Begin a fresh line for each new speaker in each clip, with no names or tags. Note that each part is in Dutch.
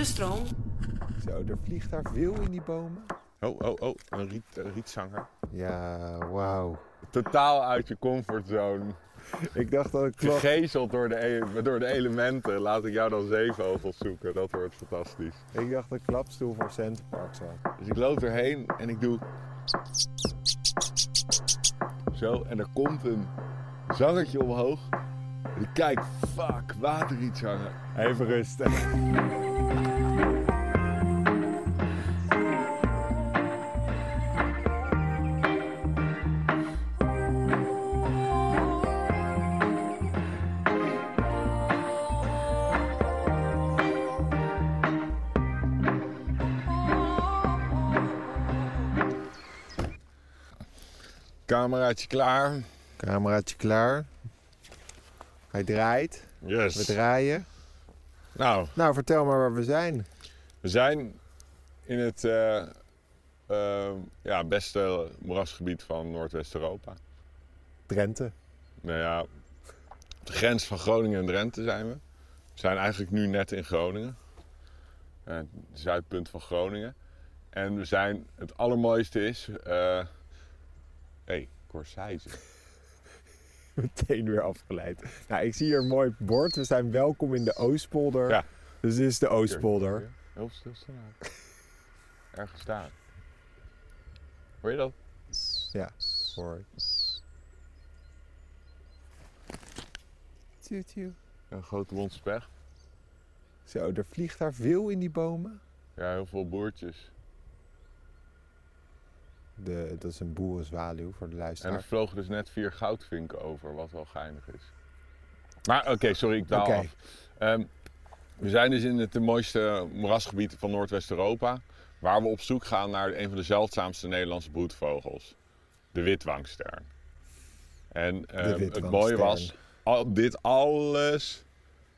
De stroom.
Zo, er vliegt daar veel in die bomen.
Oh, oh, oh, een, riet, een rietzanger.
Ja, wauw.
Totaal uit je comfortzone.
Ik dacht dat ik klap.
Gegezeld door de, e- door de elementen. Laat ik jou dan zeevogels zoeken. Dat wordt fantastisch.
Ik dacht dat ik klapstoel voor Centerpark zat.
Dus ik loop erheen en ik doe... Zo, en er komt een zangertje omhoog. En ik kijk, fuck, waterrietzanger.
Even rusten.
Cameraatje klaar.
Cameraatje klaar. Hij draait. We draaien.
Nou,
Nou, vertel maar waar we zijn.
we zijn in het eh, eh, ja, beste moerasgebied van Noordwest-Europa.
Drenthe.
Nou ja, op de grens van Groningen en Drenthe zijn we. We zijn eigenlijk nu net in Groningen. Eh, Het zuidpunt van Groningen. En we zijn, het allermooiste is... hey, Corsaize.
Meteen weer afgeleid. Nou, ik zie hier een mooi bord. We zijn welkom in de Oostpolder.
Ja.
Dus dit is de Oostpolder.
Heel stil staan. Ergens daar. Hoor je dat?
Ja, hoor.
Een grote mondspecht.
Zo, er vliegt daar veel in die bomen.
Ja, heel veel boertjes.
De, dat is een boerenzwaluw voor de
En
luisteraar.
er vlogen dus net vier goudvinken over, wat wel geinig is. Maar oké, sorry, ik daal af. Ehm, we zijn dus in het mooiste moerasgebied van Noordwest-Europa. Waar we op zoek gaan naar een van de zeldzaamste Nederlandse broedvogels. De witwangstern. En ehm, het mooie was, al, dit alles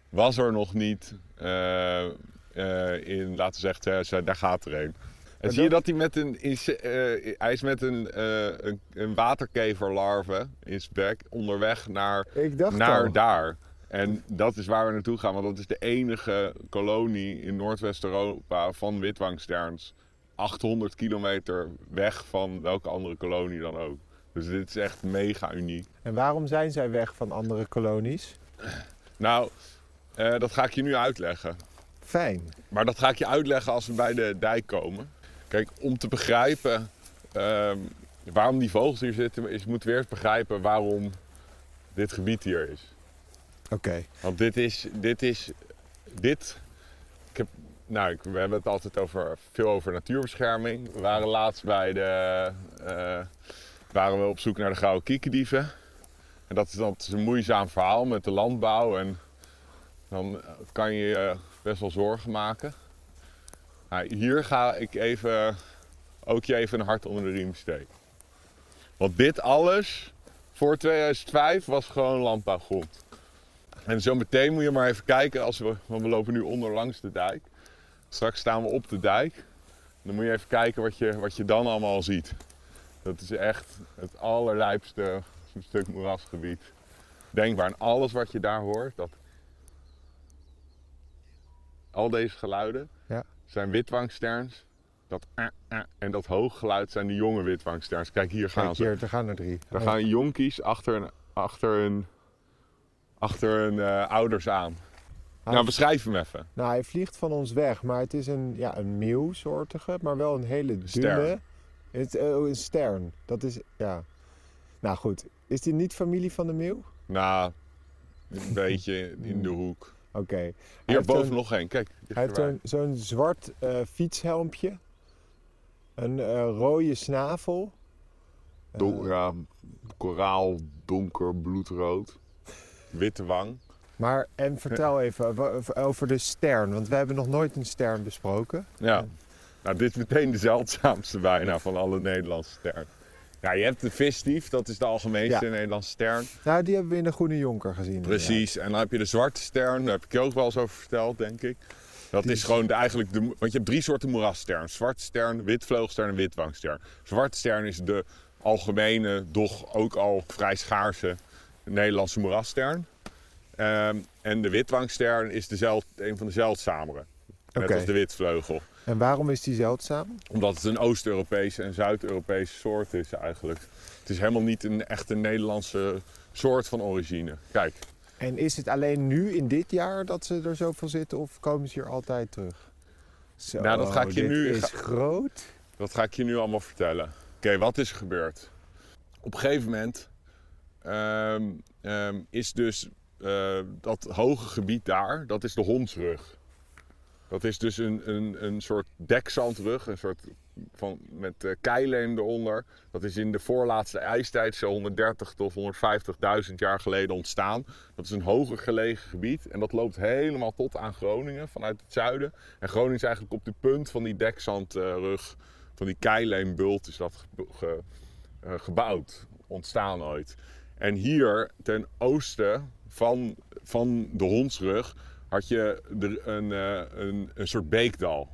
was er nog niet eh, eh, in, laten we zeggen, eh, daar gaat er een. En zie je
dat-
hij met een, eh, hij is met een, eh, een, een waterkeverlarve in zijn bek onderweg naar,
Ik dacht
naar
al.
daar. En dat is waar we naartoe gaan, want dat is de enige kolonie in Noordwest-Europa van witwangsterns. 800 kilometer weg van welke andere kolonie dan ook. Dus dit is echt mega uniek.
En waarom zijn zij weg van andere kolonies?
Nou, eh, dat ga ik je nu uitleggen.
Fijn.
Maar dat ga ik je uitleggen als we bij de dijk komen. Kijk, om te begrijpen ehm, waarom die vogels hier zitten, is moeten we eerst begrijpen waarom dit gebied hier is.
Oké.
Want dit is, dit is, dit, ik heb, nou, ik- we hebben het altijd over, veel over natuurbescherming. We waren laatst bij de, eh, waren we op zoek naar de gouden kiekendieven. En dat is dan is een moeizaam verhaal met de landbouw en dan kan je je best wel zorgen maken. Nou, hier ga ik even, ook je even een hart onder de riem steken. Want dit alles voor 2005 was gewoon landbouwgrond. En zo meteen moet je maar even kijken, als we, want we lopen nu onder langs de dijk. Straks staan we op de dijk. Dan moet je even kijken wat je, wat je dan allemaal ziet. Dat is echt het allerlijpste stuk moerasgebied. Denkbaar. En alles wat je daar hoort, dat... Al deze geluiden
Ja.
Zijn witwangsterns. Dat eh, eh, en dat hooggeluid zijn de jonge witwangsterns. Kijk, hier gaan
Kijk
ze.
hier, er gaan er drie.
Daar
Oh.
gaan jonkies achter hun, achter hun, achter hun eh, ouders aan. Nou, beschrijf hem even.
Nou, hij vliegt van ons weg, maar het is een, ja, een meeuwsoortige, maar wel een hele dunne.
Stern.
Het, oh, een stern. Dat is, ja. Nou goed, is die niet familie van de meeuw?
Nou, een beetje in de hoek.
Oké. Hij
Hier
heeft
boven
zo'n-
nog één, kijk.
Hij heeft zo'n zwart eh, fietshelmpje. Een eh, rode snavel. Eh,
Don- ja, koraal, donker, bloedrood. Witte wang.
Maar, en vertel even over de stern, want we hebben nog nooit een stern besproken.
Ja. Nou, dit is meteen de zeldzaamste bijna van alle Nederlandse sterren. Ja, je hebt de visdief, dat is de algemeenste
Ja.
Nederlandse stern.
Nou, die hebben we in de Groene Jonker gezien.
Precies, en dan heb je de zwarte stern, daar heb ik je ook wel eens over verteld, denk ik. Dat
Die
is gewoon de, eigenlijk de. Want je hebt drie soorten moerasstern: zwarte stern, witvleugelstern en witwangstern. Zwarte stern is de algemene, doch ook al vrij schaarse Nederlandse moerasstern. Ehm, en de witwangstern is de zeld, een van de zeldzamere. Net
Oké.
als de witvleugel.
En waarom is die zeldzaam?
Omdat het een Oost-Europese en Zuid-Europese soort is eigenlijk. Het is helemaal niet een echte Nederlandse soort van origine. Kijk,
En is het alleen nu in dit jaar dat ze er zoveel zitten of komen ze hier altijd terug? Zo,
Nou, dat ga ik je nu-
is groot.
dat ga ik je nu allemaal vertellen. Oké, wat is er gebeurd? Op een gegeven moment ehm, ehm, is dus eh, dat hoge gebied daar, dat is de hondsrug. Dat is dus een, een, een soort dekzandrug, een soort van, met eh, keileem eronder. Dat is in de voorlaatste ijstijd, zo 130 tot 150.000 jaar geleden ontstaan. Dat is een hoger gelegen gebied en dat loopt helemaal tot aan Groningen vanuit het zuiden. En Groningen is eigenlijk op de punt van die dekzandrug, van die keileembult, is dat eh, gebouwd, ontstaan ooit. En hier ten oosten van, van de hondsrug had je een, eh, een, een soort beekdal.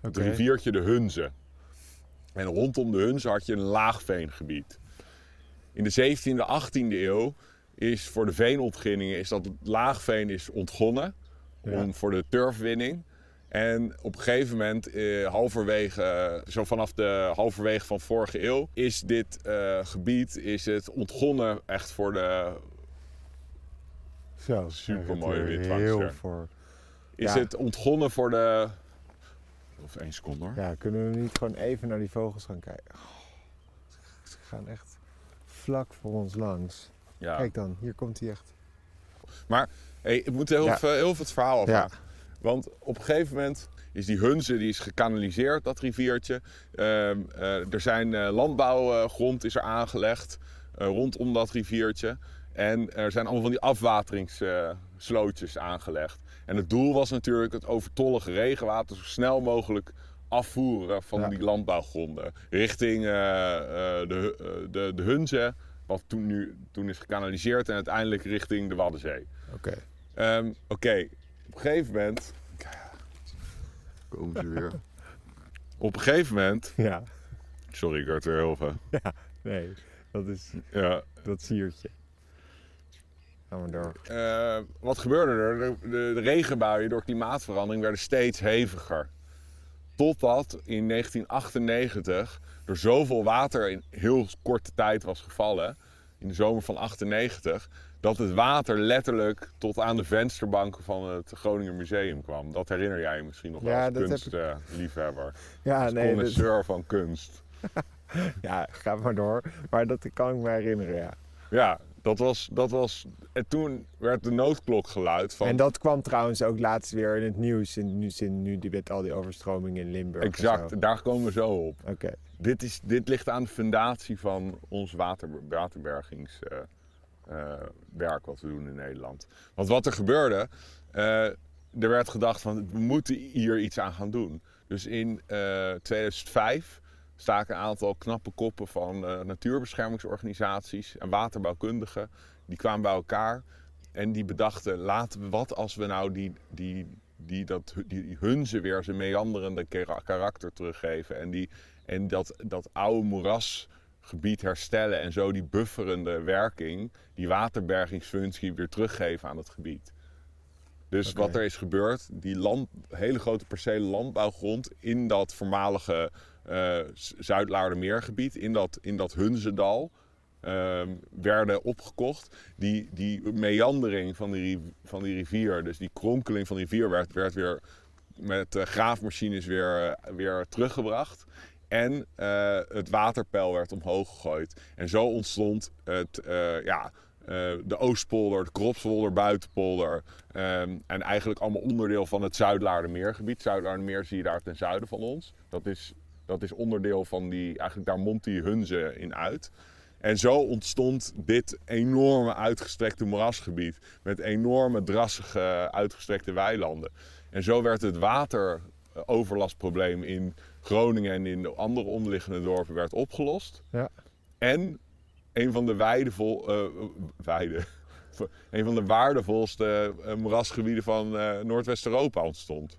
Het riviertje de Hunze. En rondom de Hunze had je een laagveengebied. In de 17e, 18e eeuw is voor de veenontginningen is dat laagveen is ontgonnen
Ja.
om, voor de turfwinning. En op een gegeven moment, eh, halverwege, eh, zo vanaf de halverwege van vorige eeuw, is dit eh, gebied is het ontgonnen echt voor de.
Zo, er
witwangster.
Heel voor.
Is
Ja.
het ontgonnen voor de. Of één seconde hoor.
Ja, kunnen we niet gewoon even naar die vogels gaan kijken? Oh, ze gaan echt vlak voor ons langs.
Ja.
Kijk dan, hier komt hij echt.
Hey, ik moet heel,
Ja.
even, heel veel het verhaal af.
Ja.
Want op een gegeven moment is die Hunze die is gekanaliseerd, dat riviertje. Ehm, eh, er zijn eh, landbouwgrond is er aangelegd eh, rondom dat riviertje. En er zijn allemaal van die afwateringsslootjes aangelegd. En het doel was natuurlijk het overtollige regenwater zo snel mogelijk afvoeren van
Ja.
die landbouwgronden. Richting eh, eh, de, eh, de, de Hunze, wat toen, nu, toen is gekanaliseerd. En uiteindelijk richting de Waddenzee.
Oké.
Ehm, Oké, op een gegeven moment. Komen ze weer. Op een gegeven moment.
Ja,
Sorry, weer heel veel.
nee, dat is
Ja.
dat siertje. Gaan we door.
Eh, wat gebeurde er? De, de, de regenbuien door klimaatverandering werden steeds heviger. Totdat in 1998 er zoveel water in heel korte tijd was gevallen, in de zomer van 98, dat het water letterlijk tot aan de vensterbanken van het Groninger Museum kwam. Dat herinner jij je misschien nog wel
Ja,
als
heb ik-
kunstliefhebber.
Ja,
Als
nee, dat,
van kunst.
ja, ga maar door. Maar dat kan ik me herinneren, ja.
Ja, dat was, dat was... En toen werd de noodklok geluid van...
En dat kwam trouwens ook laatst weer in het nieuws. In, nu, in, nu die, met al die overstromingen in Limburg.
Exact, daar komen we zo op.
Oké.
Dit, is, dit ligt aan de fundatie van ons water, waterbergingswerk wat we doen in Nederland. Want wat er gebeurde, eh, er werd gedacht van we moeten hier iets aan gaan doen. Dus in eh 2005 staken een aantal knappe koppen van eh, natuurbeschermingsorganisaties en waterbouwkundigen. Die kwamen bij elkaar en die bedachten laten we wat als we nou die, die, die, dat, die hunze weer zijn meanderende kara- karakter teruggeven. En die, en dat, dat oude moerasgebied herstellen en zo die bufferende werking, die waterbergingsfunctie weer teruggeven aan het gebied. Dus wat er is gebeurd, die land, hele grote percelen landbouwgrond in dat voormalige eh Zuidlaardermeergebied, in dat, in dat Hunzedal, ehm, werden opgekocht. Die, die meandering van die, van die rivier, dus die kronkeling van die rivier, werd, werd weer met eh, graafmachines weer, eh, weer teruggebracht. En het waterpeil werd omhoog gegooid. En zo ontstond het, ja, de Oostpolder, de Kropswolder, Buitenpolder. ehm, en eigenlijk allemaal onderdeel van het Zuidlaardermeergebied. Zuidlaardermeer zie je daar ten zuiden van ons. Dat is, dat is onderdeel van die, eigenlijk daar mondt die Hunze in uit. En zo ontstond dit enorme uitgestrekte moerasgebied. Met enorme drassige uitgestrekte weilanden. En zo werd het wateroverlastprobleem in Groningen en in de andere onderliggende dorpen werd opgelost.
Ja.
En een van de weidevol, eh, weide, een van de waardevolste eh, moerasgebieden van eh, Noordwest-Europa ontstond.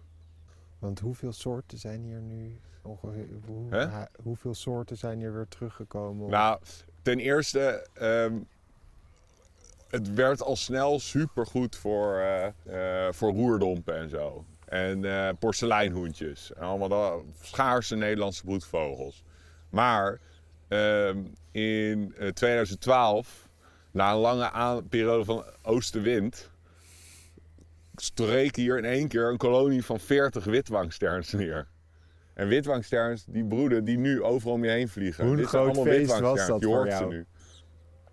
Want hoeveel soorten zijn hier nu ongeveer? Hoe,
Hè?
ha- hoeveel soorten zijn hier weer teruggekomen?
Nou, ten eerste, ehm, het werd al snel supergoed voor, eh, eh, voor roerdompen en zo. En eh, porseleinhoentjes. En allemaal dat, schaarse Nederlandse broedvogels. Maar ehm, in eh, 2012, na een lange periode van oostenwind, streek hier in één keer een kolonie van 40 witwangsterns neer. En witwangsterns, die broeden die nu overal om je heen vliegen.
Hoe een
Dit
groot
allemaal
feest was dat
je
voor
hoort ze
jou?
nu.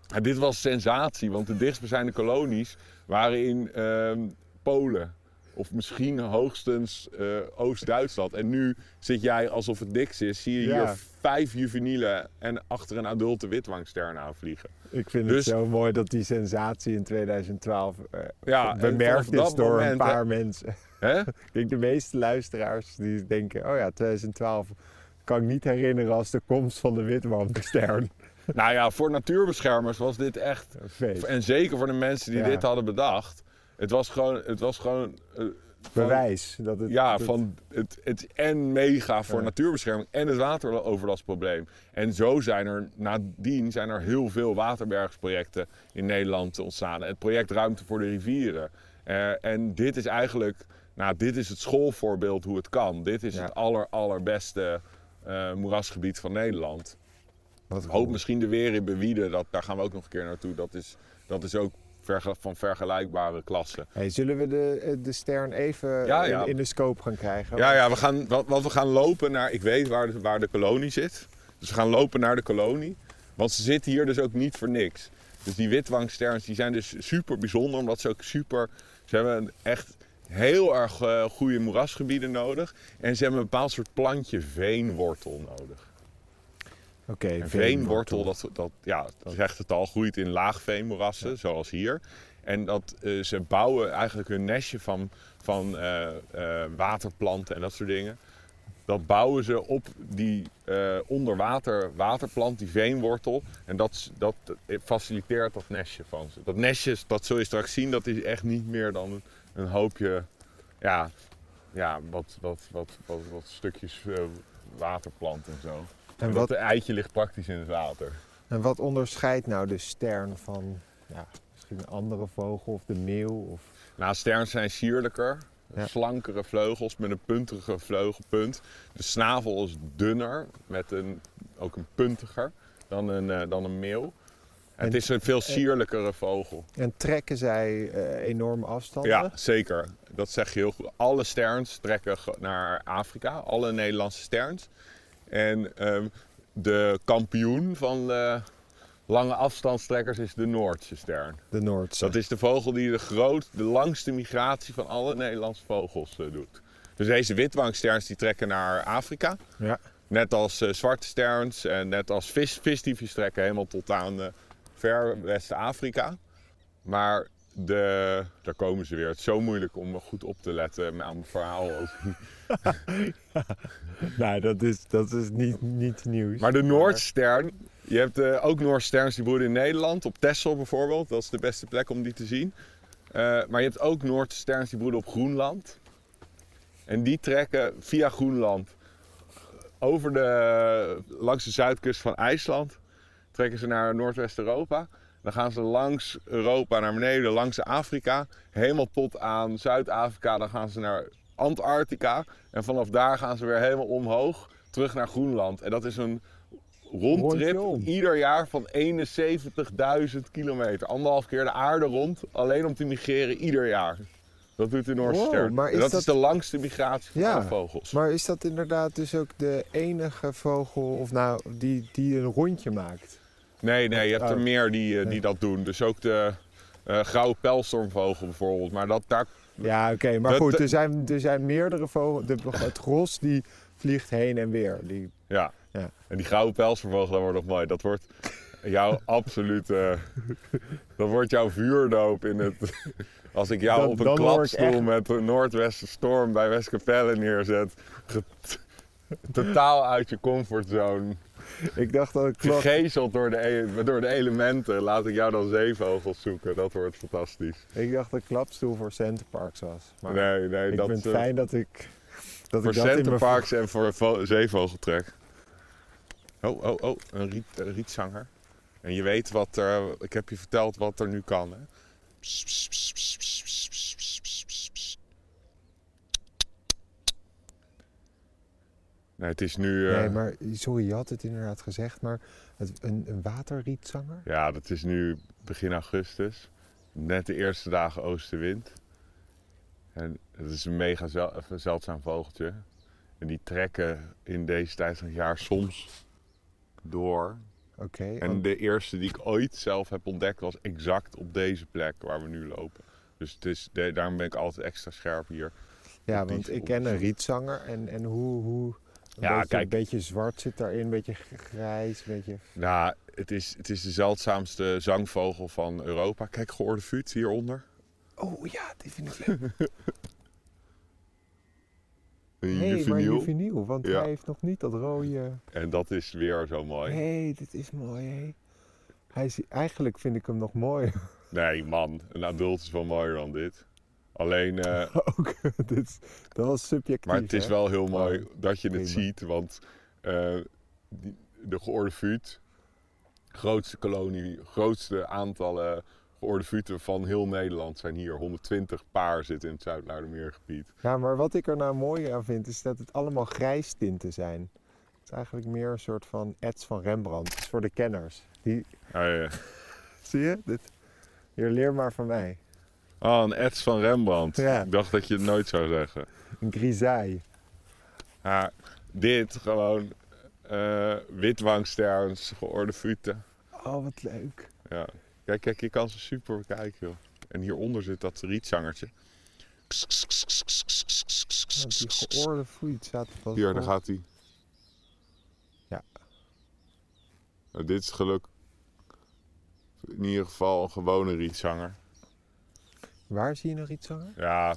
Ja, dit was sensatie, want de dichtstbijzijnde kolonies waren in ehm, Polen. Of misschien hoogstens eh, Oost-Duitsland. En nu zit jij alsof het niks is. Zie je
Ja.
hier vijf juveniele en achter een adulte witwangstern aanvliegen.
Ik vind
Dus-
het zo mooi dat die sensatie in 2012 eh,
Ja, en
bemerkt is door
moment,
een paar mensen.
Hè?
Ik denk de meeste luisteraars die denken, oh ja, 2012 kan ik niet herinneren als de komst van de witwampenstern.
nou ja, voor natuurbeschermers was dit echt
feest.
En zeker voor de mensen die
Ja.
dit hadden bedacht. Het was gewoon, het was gewoon eh, van-
Bewijs. Dat het,
ja,
dat-
van het, het en mega voor
Ja.
natuurbescherming en het wateroverlastprobleem. En zo zijn er nadien zijn er heel veel waterbergsprojecten in Nederland ontstaan. Het project Ruimte voor de Rivieren. Eh, en dit is eigenlijk, nou, dit is het schoolvoorbeeld hoe het kan. Dit is
Ja.
het aller, allerbeste eh, moerasgebied van Nederland.
wat
Hoop misschien de weer in Bewieden, dat, daar gaan we ook nog een keer naartoe. Dat is, dat is ook verge- van vergelijkbare klassen.
Hey, zullen we de, eh, de stern even
Ja, ja.
In, in de scope gaan krijgen?
Ja, ja we gaan, wat, wat we gaan lopen naar. Ik weet waar de, waar de kolonie zit. Dus we gaan lopen naar de kolonie. Want ze zitten hier dus ook niet voor niks. Dus die witwangsterns die zijn dus super bijzonder, omdat ze ook super. Ze hebben een echt heel erg eh, goede moerasgebieden nodig. En ze hebben een bepaald soort plantje veenwortel nodig.
Oké,
En veenwortel, dat, dat, ja, dat zegt het al, groeit in laagveenmoerassen, zoals hier. En dat, eh, ze bouwen eigenlijk hun nestje van, van eh, waterplanten en dat soort dingen. Dat bouwen ze op die onderwater waterplant, die veenwortel. En dat, dat faciliteert dat nestje van ze. Dat nestje, dat zul je straks zien, dat is echt niet meer dan een, hoopje, ja, ja wat, wat, wat, wat, wat stukjes eh, waterplant en zo.
En
En
wat,
dat eitje ligt praktisch in het water.
en wat onderscheidt nou de stern van ja, misschien een andere vogel of de meeuw? Of...
Nou, sterns zijn sierlijker,
Ja.
slankere vleugels met een puntige vleugelpunt. De snavel is dunner, met een, ook een puntiger dan een, eh, dan een meeuw. Het is een veel sierlijkere vogel.
En trekken zij eh, enorme afstanden?
Ja, zeker. Dat zeg je heel goed. Alle sterns trekken naar Afrika, alle Nederlandse sterns. En ehm, de kampioen van de lange afstandstrekkers is de Noordse stern.
De Noordse.
Dat is de vogel die de, groot, de langste migratie van alle Nederlandse vogels eh, doet. Dus deze witwangsterns die trekken naar Afrika.
Ja.
Net als eh, zwarte sterns en net als vis, visdiefjes trekken helemaal tot aan eh, ver West-Afrika. Maar de, daar komen ze weer. Het is zo moeilijk om goed op te letten aan mijn verhaal.
Nou, dat is, dat is niet, niet nieuws.
Maar de Noordstern, je hebt eh, ook Noordsterns die broeden in Nederland, op Texel bijvoorbeeld. Dat is de beste plek om die te zien. Eh, maar je hebt ook Noordsterns die broeden op Groenland. En die trekken via Groenland over de, langs de zuidkust van IJsland. Trekken ze naar Noordwest-Europa. Dan gaan ze langs Europa naar beneden, langs Afrika. Helemaal tot aan Zuid-Afrika. Dan gaan ze naar Antarctica. En vanaf daar gaan ze weer helemaal omhoog. Terug naar Groenland. En dat is een rondtrip ieder jaar van 71.000 kilometer. Anderhalf keer de aarde rond. Alleen om te migreren ieder jaar. Dat doet de Noorse
Wow, maar is
dat,
dat-
is de langste migratie van
Ja,
vogels.
Maar is dat inderdaad dus ook de enige vogel of nou, die, die een rondje maakt?
Nee, nee, je hebt er meer die, eh, die
Nee.
dat doen. Dus ook de eh grauwe pijlstormvogel bijvoorbeeld. Maar dat, daar,
Ja, oké. maar
Dat-
goed, er zijn, er zijn meerdere vogels. De, het gros die vliegt heen en weer. Die,
ja.
Ja.
En die grauwe pijlstormvogel, dat wordt nog mooi. Dat wordt jouw absolute... dat wordt jouw vuurdoop in het... Als ik jou op een klapstoel
echt-
met een noordwestenstorm bij Westkapelle neerzet... totaal uit je comfortzone...
ik dacht dat ik
Gegezeld door de, e- door de elementen, laat ik jou dan zeevogels zoeken. Dat wordt fantastisch.
ik dacht dat klapstoel voor Centerparks was. Maar
nee, nee,
ik
dat
vind het
eh,
fijn dat ik dat
voor
ik dat
centerparks en voor vo- zeevogeltrek. Oh, oh, oh, een, riet, een rietzanger. En je weet wat er, ik heb je verteld wat er nu kan. Hè? Nee, het is nu... eh,
Nee, maar sorry, je had het inderdaad gezegd, maar het, een, een waterrietzanger?
Ja, dat is nu begin augustus. Net de eerste dagen oostenwind. En het is een mega zel- of een zeldzaam vogeltje. En die trekken in deze tijd van het jaar soms door.
Oké.
En
want-
de eerste die ik ooit zelf heb ontdekt was exact op deze plek waar we nu lopen. Dus het is, daarom ben ik altijd extra scherp hier.
ja, want ik ken een rietzanger en, en hoe... hoe een,
Ja,
beetje,
kijk.
een beetje zwart zit daarin, een beetje grijs, een beetje...
Nou, het is, het is de zeldzaamste zangvogel van Europa. Kijk, geoorde vuut hieronder.
Oh ja, die vind ik leuk.
Een
Nee, maar
juveniel.
juveniel, want
Ja.
hij heeft nog niet dat rode...
En dat is weer zo mooi.
Hé, hey, dit is mooi, hé. Hij is, eigenlijk vind ik hem nog mooi.
Nee, man, een adult is wel mooier dan dit. Alleen, eh,
Ook, dit dat was subjectief,
maar het is
hè?
wel heel mooi
Oh,
dat je het ziet, want eh, die, de geoorde vuut, grootste kolonie, grootste aantallen geoorde van heel Nederland zijn hier. 120 paar zitten in het Zuid-Luidermeergebied.
Ja, maar wat ik er nou mooi aan vind, is dat het allemaal grijstinten zijn. Het is eigenlijk meer een soort van ets van Rembrandt. Het is voor de kenners. Die,
Ah, ja.
zie je? Dit, hier, leer maar van mij.
Oh, een ets van Rembrandt.
Ja.
Ik dacht dat je het nooit zou zeggen.
Een grisaille.
Ja, dit gewoon eh witwangsterns, geoorde vuten.
Oh, wat leuk.
Ja. Kijk, kijk, je kan ze super bekijken, joh. En hieronder zit dat rietzangertje.
Oh, die geoorde voet staat er pas
Hier, daar gaat hij.
Ja.
Nou, dit is geluk. In ieder geval een gewone rietzanger.
Waar zie je nog iets zanger?
Ja,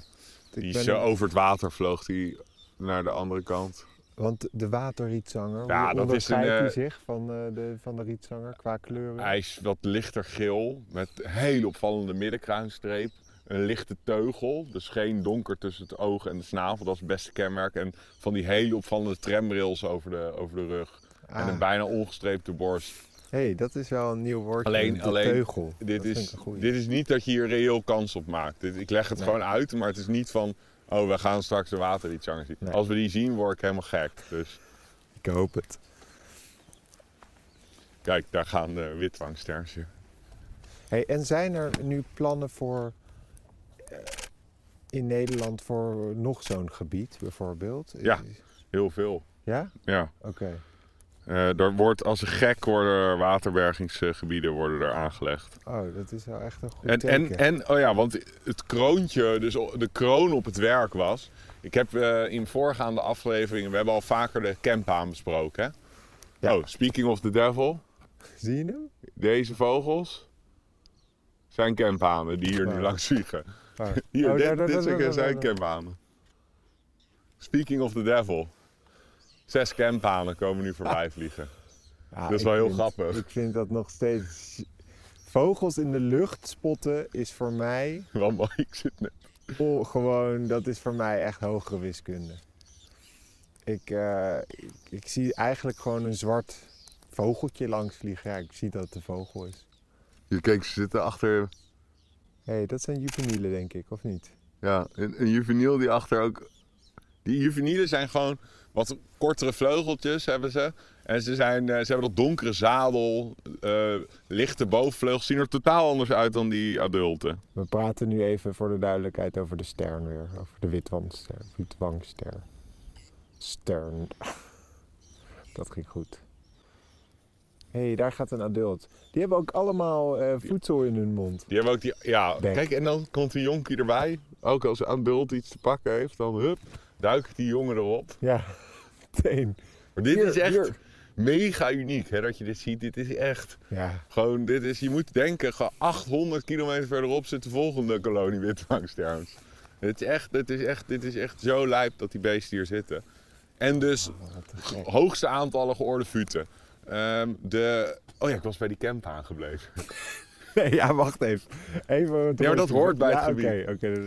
die zo
er-
over het water vloog die naar de andere kant.
Want de waterrietzanger,
Ja,
hoe
dat is
onderscheidt
een,
hij
eh,
zich van, eh, de, van de rietzanger qua kleuren?
Hij is wat lichter geel met een hele opvallende middenkruinstreep. Een lichte teugel, dus geen donker tussen het oog en de snavel. Dat is het beste kenmerk. En van die hele opvallende tramrails over de, over de rug. En
Ah,
een bijna ongestreepte borst.
Hey, dat is wel een nieuw woordje.
Alleen-
de
alleen,
teugel.
Dit
Dat
is, dit is niet dat je hier reëel kans op maakt. Dit, ik leg het
Nee.
gewoon uit, maar het is niet van... Oh, we gaan straks de waterrietzanger zien.
Nee.
Als we die zien, word ik helemaal gek. Dus
Ik hoop het.
kijk, daar gaan de witwangsterns hier.
Hey, en zijn er nu plannen voor eh, in Nederland voor nog zo'n gebied bijvoorbeeld?
Ja. Heel veel.
Ja?
Ja.
Oké.
Eh, er wordt als een gek worden er waterbergingsgebieden worden er aangelegd.
Oh, dat is wel echt een goed
En, en,
teken.
en, oh ja, want het kroontje, dus de kroon op het werk was. Ik heb eh, in voorgaande afleveringen, we hebben al vaker de campaan besproken. Hè?
Ja.
Oh, speaking of the devil,
Zie je hem?
deze vogels zijn campanen die hier nu langs vliegen. Hier,
Oh,
dit, zijn, campanen. Speaking of the devil. Zes campanen komen nu voorbij vliegen.
Ja,
Dat is wel heel
vind-
grappig.
Ik vind dat nog steeds... Vogels in de lucht spotten is voor mij
Wel mooi, ik zit net.
oh, gewoon... Dat is voor mij echt hogere wiskunde. Ik, eh, ik, ik zie eigenlijk gewoon een zwart vogeltje langs vliegen. Ja, ik zie dat het een vogel is.
Hier, kijk, ze zitten achter
Hé, hey, dat zijn juvenielen denk ik, of niet?
Ja, een, een juveniel die achter ook... Die juvenielen zijn gewoon wat kortere vleugeltjes hebben ze. En ze, zijn, eh, ze hebben dat donkere zadel, eh, lichte bovenvleugels. Zien er totaal anders uit dan die adulten.
We praten nu even voor de duidelijkheid over de stern weer. Over de witwangster. Witwangster. Stern. Dat ging goed. Hé, hey, daar gaat een adult. Die hebben ook allemaal eh, voedsel in hun mond.
Die hebben ook die... Ja, kijk, en dan komt een jonkie erbij. Ook als een adult iets te pakken heeft, dan hup, duikt die jongen erop.
Ja, meteen.
Maar dit
Hier,
is echt
hier.
mega uniek, hè, dat je dit ziet. Dit is echt...
Ja,
Gewoon, dit is, je moet denken, gewoon 800 kilometer verderop zit de volgende kolonie witwangsterns. Dit is echt, dit is echt, dit is echt zo lijp dat die beesten hier zitten. En dus
oh,
hoogste aantallen geoorde vuten. Ehm, de, oh ja, ik was bij die camp aangebleven.
Nee, ja, wacht even. Even
Ja, maar dat hoort bij het
ja,
gebied.
Oké, oké. is-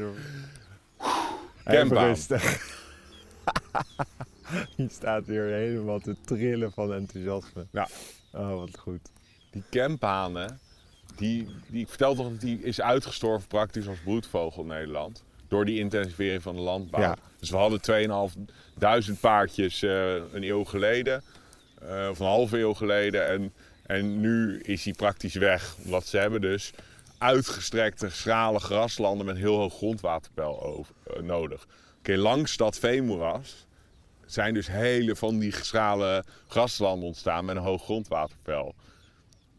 Camp
Even
aan.
rustig. Die staat weer helemaal te trillen van enthousiasme.
Ja.
Oh, wat goed.
Die campanen, die, die, ik vertel toch dat die is uitgestorven praktisch als broedvogel in Nederland. door die intensivering van de landbouw.
Ja.
Dus we hadden 2.500 paardjes eh, een eeuw geleden, eh, of een halve eeuw geleden. En, en nu is die praktisch weg. Omdat ze hebben dus uitgestrekte, schrale graslanden met heel hoog grondwaterpeil over, eh, nodig. Langs dat veenmoeras zijn dus hele van die schrale graslanden ontstaan met een hoog grondwaterpeil. Op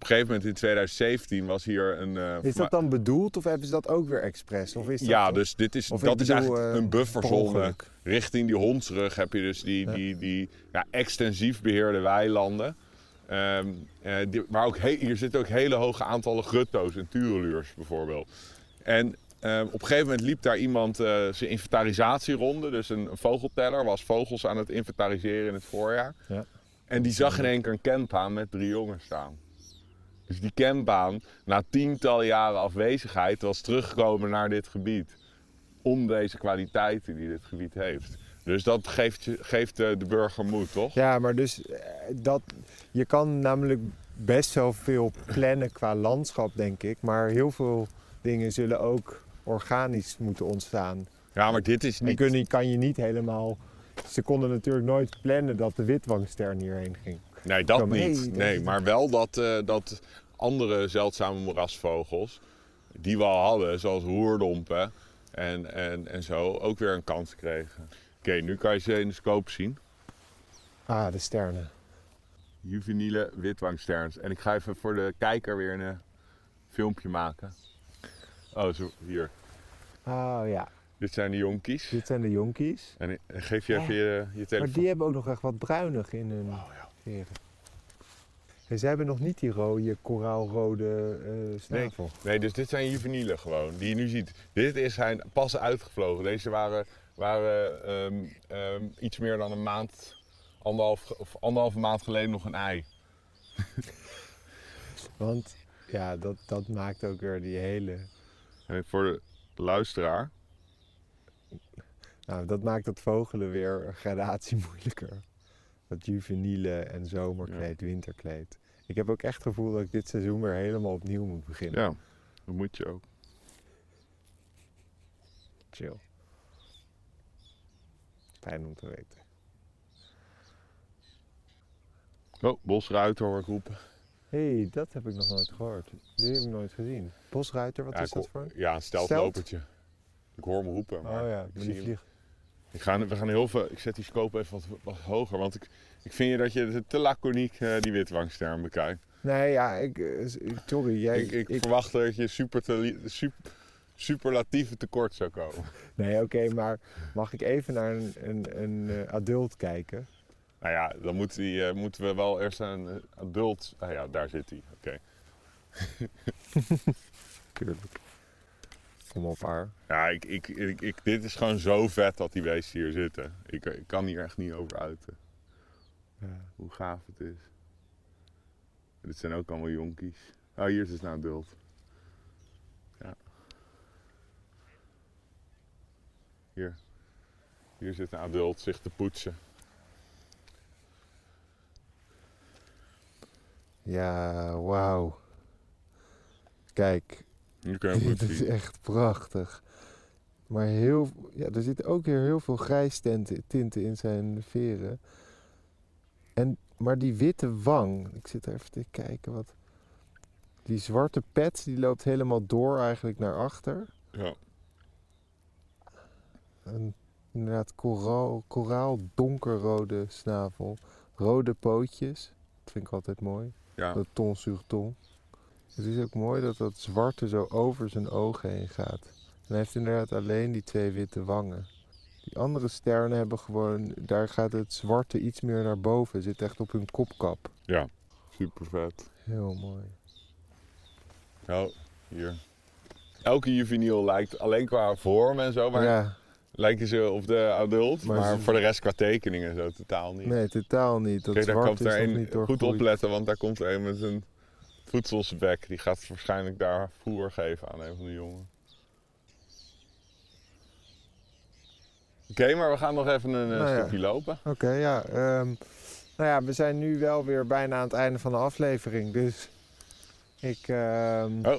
een gegeven moment in 2017 was hier een... eh,
Is dat dan bedoeld of hebben ze dat ook weer expres? Of is dat
ja, dus dit is, dat is eigenlijk
eh,
een bufferzone. Richting die hondsrug heb je dus die,
Ja.
die, die ja, extensief beheerde weilanden. Ehm, eh, die, maar ook he- hier zitten ook hele hoge aantallen grutto's en tureluurs bijvoorbeeld. En ehm, op een gegeven moment liep daar iemand eh, zijn inventarisatieronde. Dus een, een vogelteller was vogels aan het inventariseren in het voorjaar.
Ja.
En die zag in één keer een campbaan met drie jongens staan. Dus die campbaan, na tientallen jaren afwezigheid, was teruggekomen naar dit gebied. Om deze kwaliteiten die dit gebied heeft. Dus dat geeft, geeft de, de burger moed, toch?
Ja, maar dus eh, dat, je kan namelijk best wel veel plannen qua landschap, denk ik. Maar heel veel dingen zullen ook organisch moeten ontstaan.
Ja, maar dit is
En
niet...
kun je, kan je niet helemaal... Ze konden natuurlijk nooit plannen dat de witwangster hierheen ging.
Nee, dat niet.
hey,
nee, maar wel dat, eh, dat andere zeldzame moerasvogels, die we al hadden, zoals roerdompen en, en, en zo, ook weer een kans kregen. Oké, nu kan je ze in de scope zien.
Ah, de sternen.
Juveniele witwangsterns. En ik ga even voor de kijker weer een eh, filmpje maken. Oh, zo, hier.
Oh ja,
Dit zijn de jonkies.
dit zijn de jonkies.
En ik- geef je even je, je
Maar
telefoon.
die hebben ook nog echt wat bruinig in hun
Oh, ja.
veren. En ze hebben nog niet die rode, koraalrode eh snavel.
Nee, dus dit zijn juvenielen gewoon, die je nu ziet. Dit is zijn pas uitgevlogen. Deze waren, waren ehm, ehm, iets meer dan een maand, anderhalf, of anderhalve maand geleden nog een ei.
Want ja, dat, dat maakt ook weer die hele...
En voor de luisteraar,
Nou, dat maakt het vogelen weer een gradatie moeilijker. Dat juveniele en zomerkleed, winterkleed. Ik heb ook echt het gevoel dat ik dit seizoen weer helemaal opnieuw moet beginnen.
ja, dat moet je ook.
Chill. Fijn om te weten.
Oh, bosruiter hoor ik roepen.
Hé, hey, dat heb ik nog nooit gehoord. Die heb ik nooit gezien. Bosruiter, wat
Ja,
is dat voor?
Ja, een steltlopertje. Ik hoor hem roepen. Maar
Oh ja,
ik zie
vliegt.
Ik ga, we gaan heel veel, ik zet die scope even wat, wat hoger, want ik, ik vind je dat je te laconiek eh, die witwangsterm bekijkt.
Nee, ja, ik, eh, sorry. Jij,
ik, ik, verwacht dat je super, te, super, superlatieve tekort zou komen.
Nee, oké, maar mag ik even naar een, een, een eh, adult kijken?
Nou ja, dan moet die, eh, moeten we wel eerst een eh, adult... Ah ja, daar zit hij. Oké.
Tuurlijk. Kom op haar.
Ja, ik, ik, ik, ik- dit is gewoon zo vet dat die beesten hier zitten. Ik, ik kan hier echt niet over uiten.
Ja.
Hoe gaaf het is. Dit zijn ook allemaal jonkies. Oh, hier is dus een adult. Ja. Hier. Hier zit een adult zich te poetsen.
Ja, wauw. Kijk,
Nu je
dit is echt prachtig. Maar heel, ja, er zitten ook weer heel veel grijstinten tinten in zijn veren. En, maar die witte wang, ik zit er even te kijken wat... Die zwarte pet, die loopt helemaal door eigenlijk naar achter.
Ja.
Een inderdaad koraal, koraal donkerrode snavel. Rode pootjes. Dat vind ik altijd mooi.
Ja.
Dat ton sur ton. Het is ook mooi dat dat zwarte zo over zijn ogen heen gaat. En hij heeft inderdaad alleen die twee witte wangen. Die andere sterren hebben gewoon, daar gaat het zwarte iets meer naar boven. Zit echt op hun kopkap.
Ja. Super vet.
Heel mooi.
Oh, hier. Elke juveniel lijkt alleen qua vorm en zo, maar
ja,
lijken ze op de adult.
Maar
Maar,
ze-
voor de rest qua tekeningen zo totaal niet.
nee, totaal niet. Dat
Kijk, daar komt er een,
niet
goed opletten, want daar komt er een met een voedselsbek. Die gaat waarschijnlijk daar voer geven aan een van de jongen. Oké, maar we gaan nog even een eh,
Nou ja.
stukje lopen.
Oké, ja. ehm, nou ja, we zijn nu wel weer bijna aan het einde van de aflevering. Dus ik... ehm,
Oh.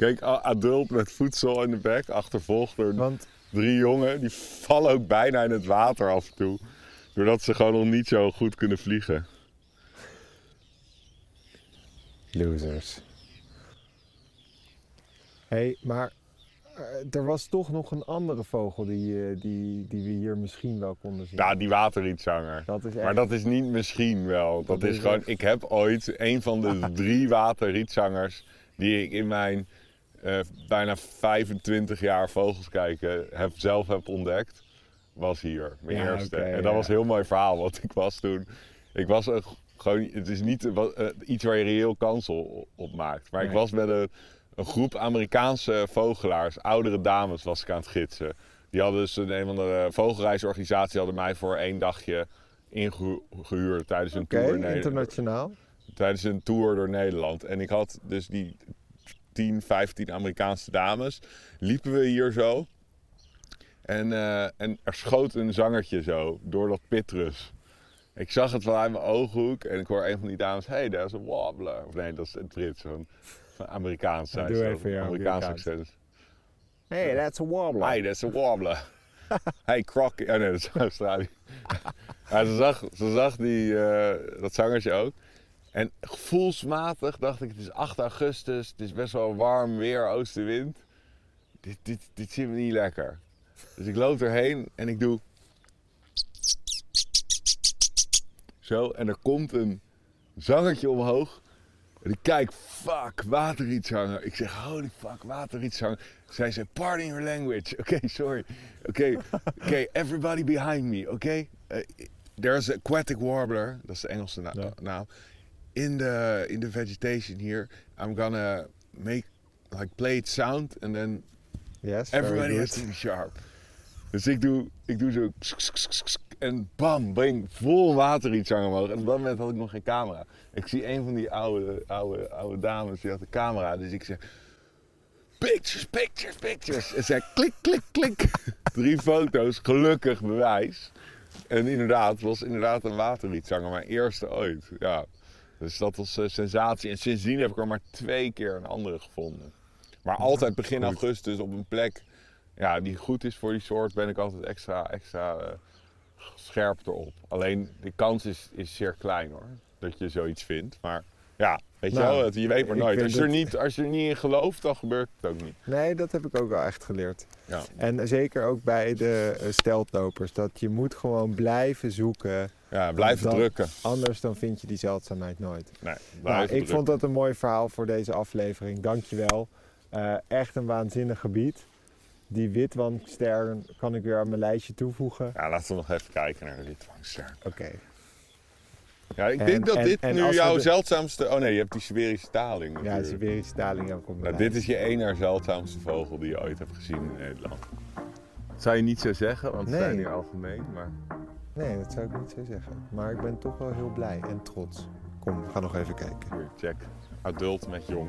Kijk, adult met voedsel in de bek, achtervolgd door
Want
drie jongen. Die vallen ook bijna in het water af en toe. Doordat ze gewoon nog niet zo goed kunnen vliegen.
Losers. Hé, hey, maar eh, er was toch nog een andere vogel die, eh, die, die we hier misschien wel konden zien.
Ja, die waterrietzanger.
dat is echt...
Maar dat is niet misschien wel. Dat,
Dat
is,
is
gewoon,
echt-
ik heb ooit een van de drie waterrietzangers die ik in mijn eh, bijna 25 jaar vogels kijken heb, zelf heb ontdekt, was hier. Mijn
Ja,
eerste. en dat
ja.
was een heel mooi verhaal, want ik was toen... Ik was een, gewoon, het is niet eh, wat- eh, iets waar je reëel kans op, maakt. Maar ik was met een, een groep Amerikaanse vogelaars, oudere dames was ik aan het gidsen. Die hadden dus een, een van de vogelreisorganisatie hadden mij voor één dagje ingehuurd tijdens een tour.
internationaal.
tijdens een tour door Nederland. En ik had dus die 10, 15 Amerikaanse dames. Liepen we hier zo. En, eh, en er schoot een zangertje zo door dat pitrus. Ik zag het vanuit mijn ooghoek en ik hoor een van die dames: hey, dat is een wobbler. Of nee, dat is het Brits, zo'n zo'n Amerikaans. Zei
doe even je
Amerikaans accent.
Hey, that's a wobbler.
Hey, dat is een wobbler. hey, Croc. Oh nee, dat is Australië. ja, ze zag, ze zag die, eh, dat zangertje ook. En gevoelsmatig dacht ik, het is 8 augustus, het is best wel warm weer, oostenwind. Dit, dit, dit zit me niet lekker. Dus ik loop erheen en ik doe... Zo, en er komt een zangertje omhoog. En ik kijk, fuck, waterrietzanger. Ik zeg, holy fuck, waterrietzanger. Zij zei, pardon your language. Oké, sorry. Oké, oké, everybody behind me, oké? Eh, there's an aquatic warbler, dat is de Engelse na- naam. In the, in the vegetation here, I'm gonna make, like, play it sound and then
Yes, very
everybody has to be sharp. Dus ik doe, ik doe zo en bam, breng vol waterrietzanger omhoog. En op dat moment had ik nog geen camera. Ik zie een van die oude, oude, oude dames, die had een camera. Dus ik zeg, pictures, pictures, pictures. En zij klik, klik, klik. Drie foto's, gelukkig bewijs. En inderdaad, het was inderdaad een waterrietzanger, mijn eerste ooit. Ja. Dus dat was een sensatie. En sindsdien heb ik er maar twee keer een andere gevonden. Maar altijd begin augustus op een plek ja, die goed is voor die soort, ben ik altijd extra, extra eh, scherp erop. Alleen de kans is, is zeer klein hoor, dat je zoiets vindt. Maar ja, weet je
Nou,
wel, je weet maar nooit. Als je, er niet, als je er niet in gelooft, dan gebeurt het ook niet.
Nee, dat heb ik ook wel echt geleerd.
Ja.
En zeker ook bij de eh, steltlopers. Dat je moet gewoon blijven zoeken.
Ja, blijven
Dan-
drukken.
Anders dan vind je die zeldzaamheid nooit.
Nee,
Nou, ik
drukken.
vond dat een mooi verhaal voor deze aflevering. Dankjewel. Eh echt een waanzinnig gebied. Die witwandster kan ik weer aan mijn lijstje toevoegen.
Ja, laten we nog even kijken naar de witwangster.
Oké.
Ja, ik
En-
denk dat
en-
dit
en
nu
we
jouw
de-
zeldzaamste... Oh nee, je hebt die Siberische taling
Ja,
natuurlijk.
Siberische taling ook op mijn
Nou, dit is je één zeldzaamste vogel die je ooit hebt gezien in Nederland. Dat zou je niet zo zeggen, want ze
Nee.
zijn hier algemeen. Maar
Nee, dat zou ik niet zo zeggen. Maar ik ben toch wel heel blij en trots. Kom, we gaan nog even kijken.
hier, check. Adult met jong.